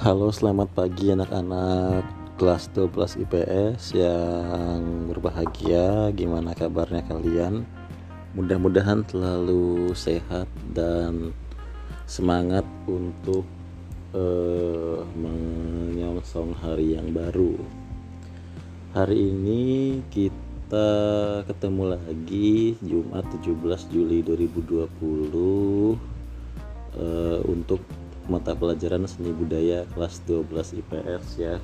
Halo, selamat pagi anak-anak kelas 12 IPS yang berbahagia. Gimana kabarnya kalian? Mudah-mudahan selalu sehat dan semangat untuk uh, menyongsong hari yang baru. Hari ini kita ketemu lagi Jumat 17 Juli 2020 uh, untuk mata pelajaran seni budaya kelas 12 IPS ya.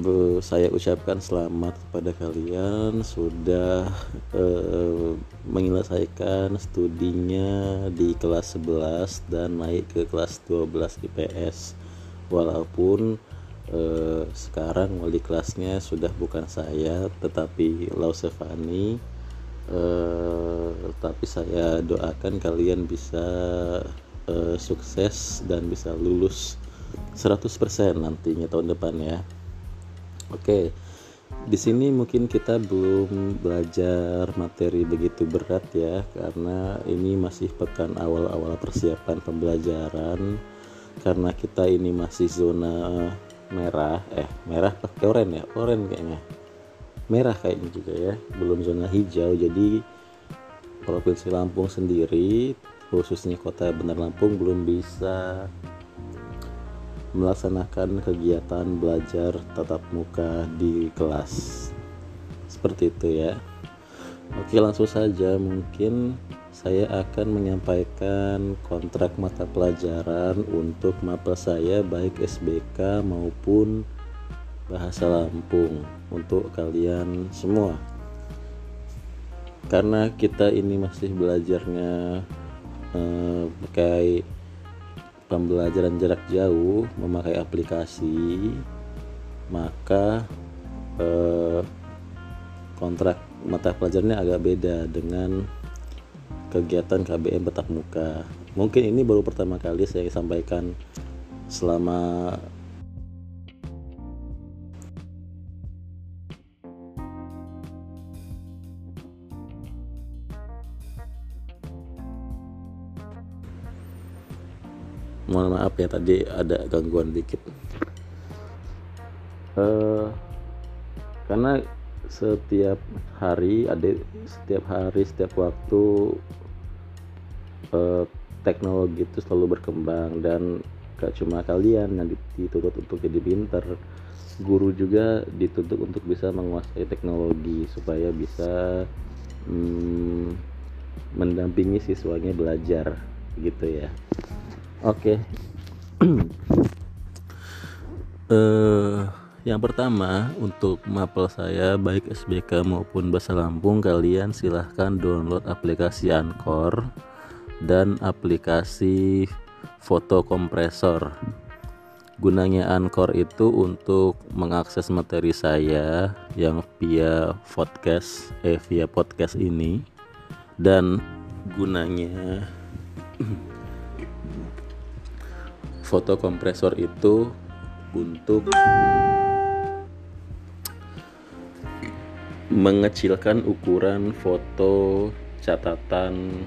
Bu, saya ucapkan selamat kepada kalian. Sudah eh, menyelesaikan studinya di kelas 11 dan naik ke kelas 12 IPS walaupun eh, sekarang wali kelasnya sudah bukan saya tetapi Lausefani. Eh, tapi saya doakan kalian bisa uh, sukses dan bisa lulus 100% nantinya tahun depan ya. Oke. Di sini mungkin kita belum belajar materi begitu berat ya karena ini masih pekan awal-awal persiapan pembelajaran karena kita ini masih zona merah eh merah pakai oranye ya oranye kayaknya merah kayaknya juga ya belum zona hijau jadi provinsi Lampung sendiri khususnya kota Bandar Lampung belum bisa melaksanakan kegiatan belajar tatap muka di kelas. Seperti itu ya. Oke langsung saja. Mungkin saya akan menyampaikan kontrak mata pelajaran untuk mapel saya baik SBK maupun bahasa Lampung untuk kalian semua. Karena kita ini masih belajarnya eh, pakai pembelajaran jarak jauh memakai aplikasi maka eh, kontrak mata pelajarannya agak beda dengan kegiatan KBM tetap muka. Mungkin ini baru pertama kali saya sampaikan selama mohon maaf ya tadi ada gangguan dikit. Uh, karena setiap hari ada setiap hari setiap waktu uh, teknologi itu selalu berkembang dan gak cuma kalian yang dituntut untuk jadi pinter guru juga dituntut untuk bisa menguasai teknologi supaya bisa hmm, mendampingi siswanya belajar gitu ya Oke. Okay. uh, yang pertama untuk mapel saya baik SBK maupun Bahasa Lampung kalian silahkan download aplikasi Anchor dan aplikasi foto kompresor. Gunanya Anchor itu untuk mengakses materi saya yang via podcast eh via podcast ini dan gunanya foto kompresor itu untuk mengecilkan ukuran foto catatan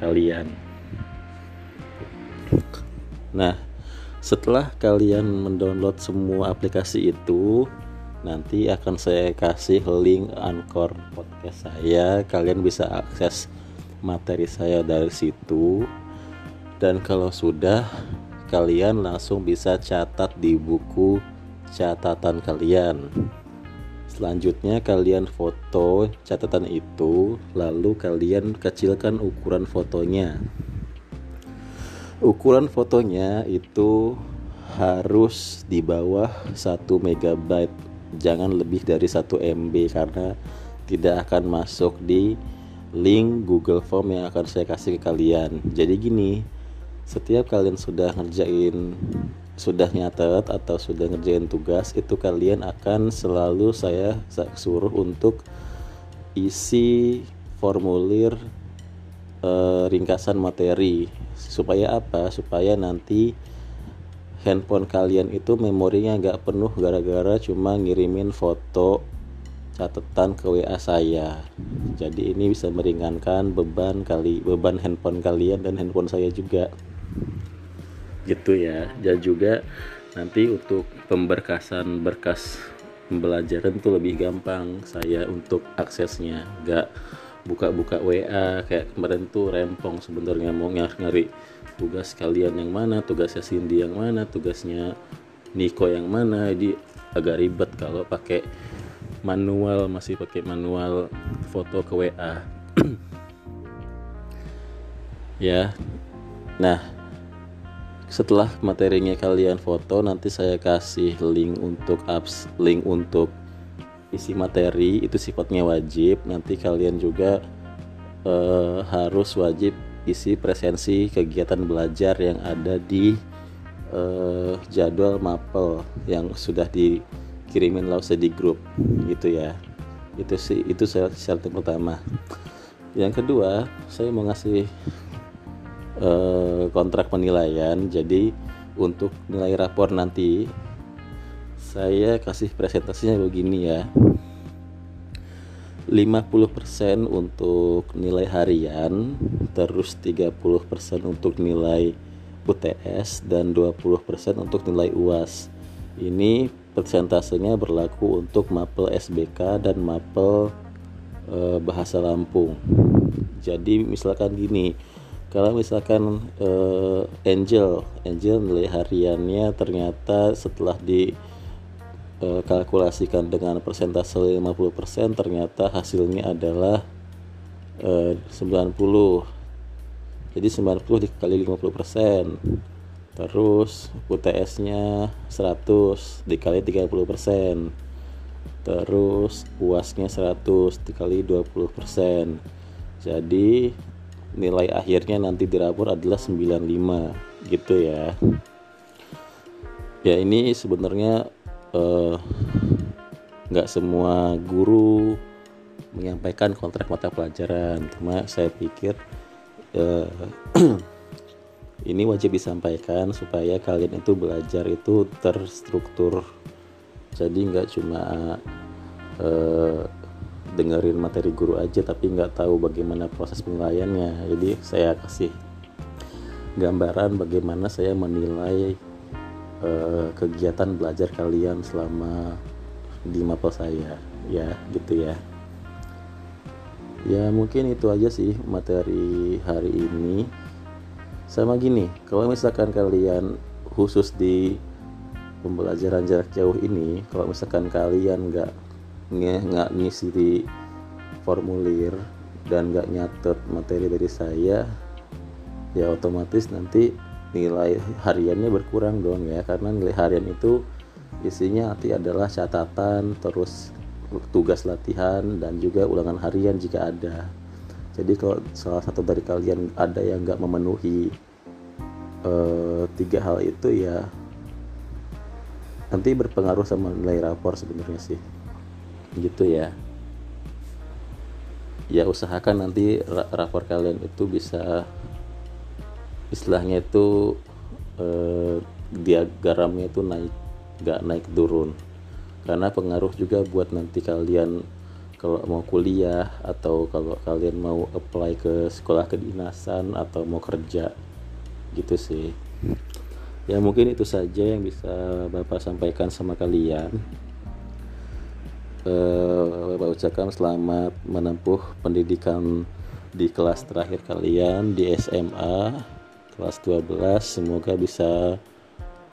kalian. Nah, setelah kalian mendownload semua aplikasi itu, nanti akan saya kasih link Anchor podcast saya. Kalian bisa akses materi saya dari situ. Dan kalau sudah kalian langsung bisa catat di buku catatan kalian. Selanjutnya kalian foto catatan itu, lalu kalian kecilkan ukuran fotonya. Ukuran fotonya itu harus di bawah 1 MB, jangan lebih dari 1 MB karena tidak akan masuk di link Google Form yang akan saya kasih ke kalian. Jadi gini, setiap kalian sudah ngerjain sudah nyatet atau sudah ngerjain tugas itu kalian akan selalu saya suruh untuk isi formulir eh, ringkasan materi. Supaya apa? Supaya nanti handphone kalian itu memorinya nggak penuh gara-gara cuma ngirimin foto catatan ke WA saya. Jadi ini bisa meringankan beban kali beban handphone kalian dan handphone saya juga. Gitu ya. Dan juga nanti untuk pemberkasan berkas pembelajaran itu lebih gampang. Saya untuk aksesnya nggak buka-buka WA kayak kemarin tuh rempong sebenarnya mau nyari tugas kalian yang mana tugasnya Cindy yang mana tugasnya Niko yang mana. Jadi agak ribet kalau pakai manual masih pakai manual foto ke WA ya. Nah setelah materinya kalian foto nanti saya kasih link untuk apps link untuk isi materi itu sifatnya wajib. Nanti kalian juga uh, harus wajib isi presensi kegiatan belajar yang ada di uh, jadwal mapel yang sudah dikirimin lause di grup gitu ya. Itu sih itu syarat yang pertama. Yang kedua saya mau ngasih uh, kontrak penilaian. Jadi untuk nilai rapor nanti saya kasih presentasinya begini ya. 50% untuk nilai harian terus 30% untuk nilai UTS dan 20% untuk nilai UAS ini persentasenya berlaku untuk mapel SBK dan mapel e, bahasa Lampung. Jadi misalkan gini kalau misalkan e, Angel Angel nilai hariannya ternyata setelah di e, kalkulasikan dengan persentase 50% ternyata hasilnya adalah e, 90 jadi 90 dikali 50% terus UTS nya 100 dikali 30% terus UAS-nya 100 dikali 20% jadi nilai akhirnya nanti di rapor adalah 95 gitu ya. Ya ini sebenarnya Eh, nggak uh, semua guru menyampaikan kontrak mata pelajaran. Cuma saya pikir uh, ini wajib disampaikan supaya kalian itu belajar itu terstruktur. Jadi nggak cuma uh, dengerin materi guru aja tapi nggak tahu bagaimana proses penilaiannya. Jadi saya kasih gambaran bagaimana saya menilai uh, kegiatan belajar kalian selama di mapel saya. Ya gitu ya. Ya mungkin itu aja sih materi hari ini sama gini kalau misalkan kalian khusus di pembelajaran jarak jauh ini kalau misalkan kalian nggak nggak ngisi di formulir dan nggak nyatet materi dari saya ya otomatis nanti nilai hariannya berkurang dong ya. Karena nilai harian itu isinya nanti adalah catatan terus tugas latihan dan juga ulangan harian jika ada jadi kalau salah satu dari kalian ada yang nggak memenuhi uh, tiga hal itu ya nanti berpengaruh sama nilai rapor sebenarnya sih. Gitu ya. Ya usahakan nanti rapor kalian itu bisa istilahnya itu eh, diagramnya itu naik nggak naik turun. Karena pengaruh juga buat nanti kalian kalau mau kuliah atau kalau kalian mau apply ke sekolah kedinasan atau mau kerja gitu sih. Ya mungkin itu saja yang bisa bapak sampaikan sama kalian. Uh, bapak ucapkan selamat menempuh pendidikan di kelas terakhir kalian di SMA kelas 12 semoga bisa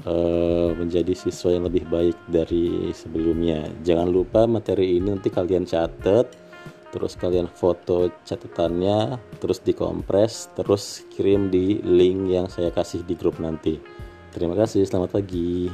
uh, menjadi siswa yang lebih baik dari sebelumnya. Jangan lupa materi ini nanti kalian catat terus kalian foto catatannya terus dikompres terus kirim di link yang saya kasih di grup nanti. Terima kasih selamat pagi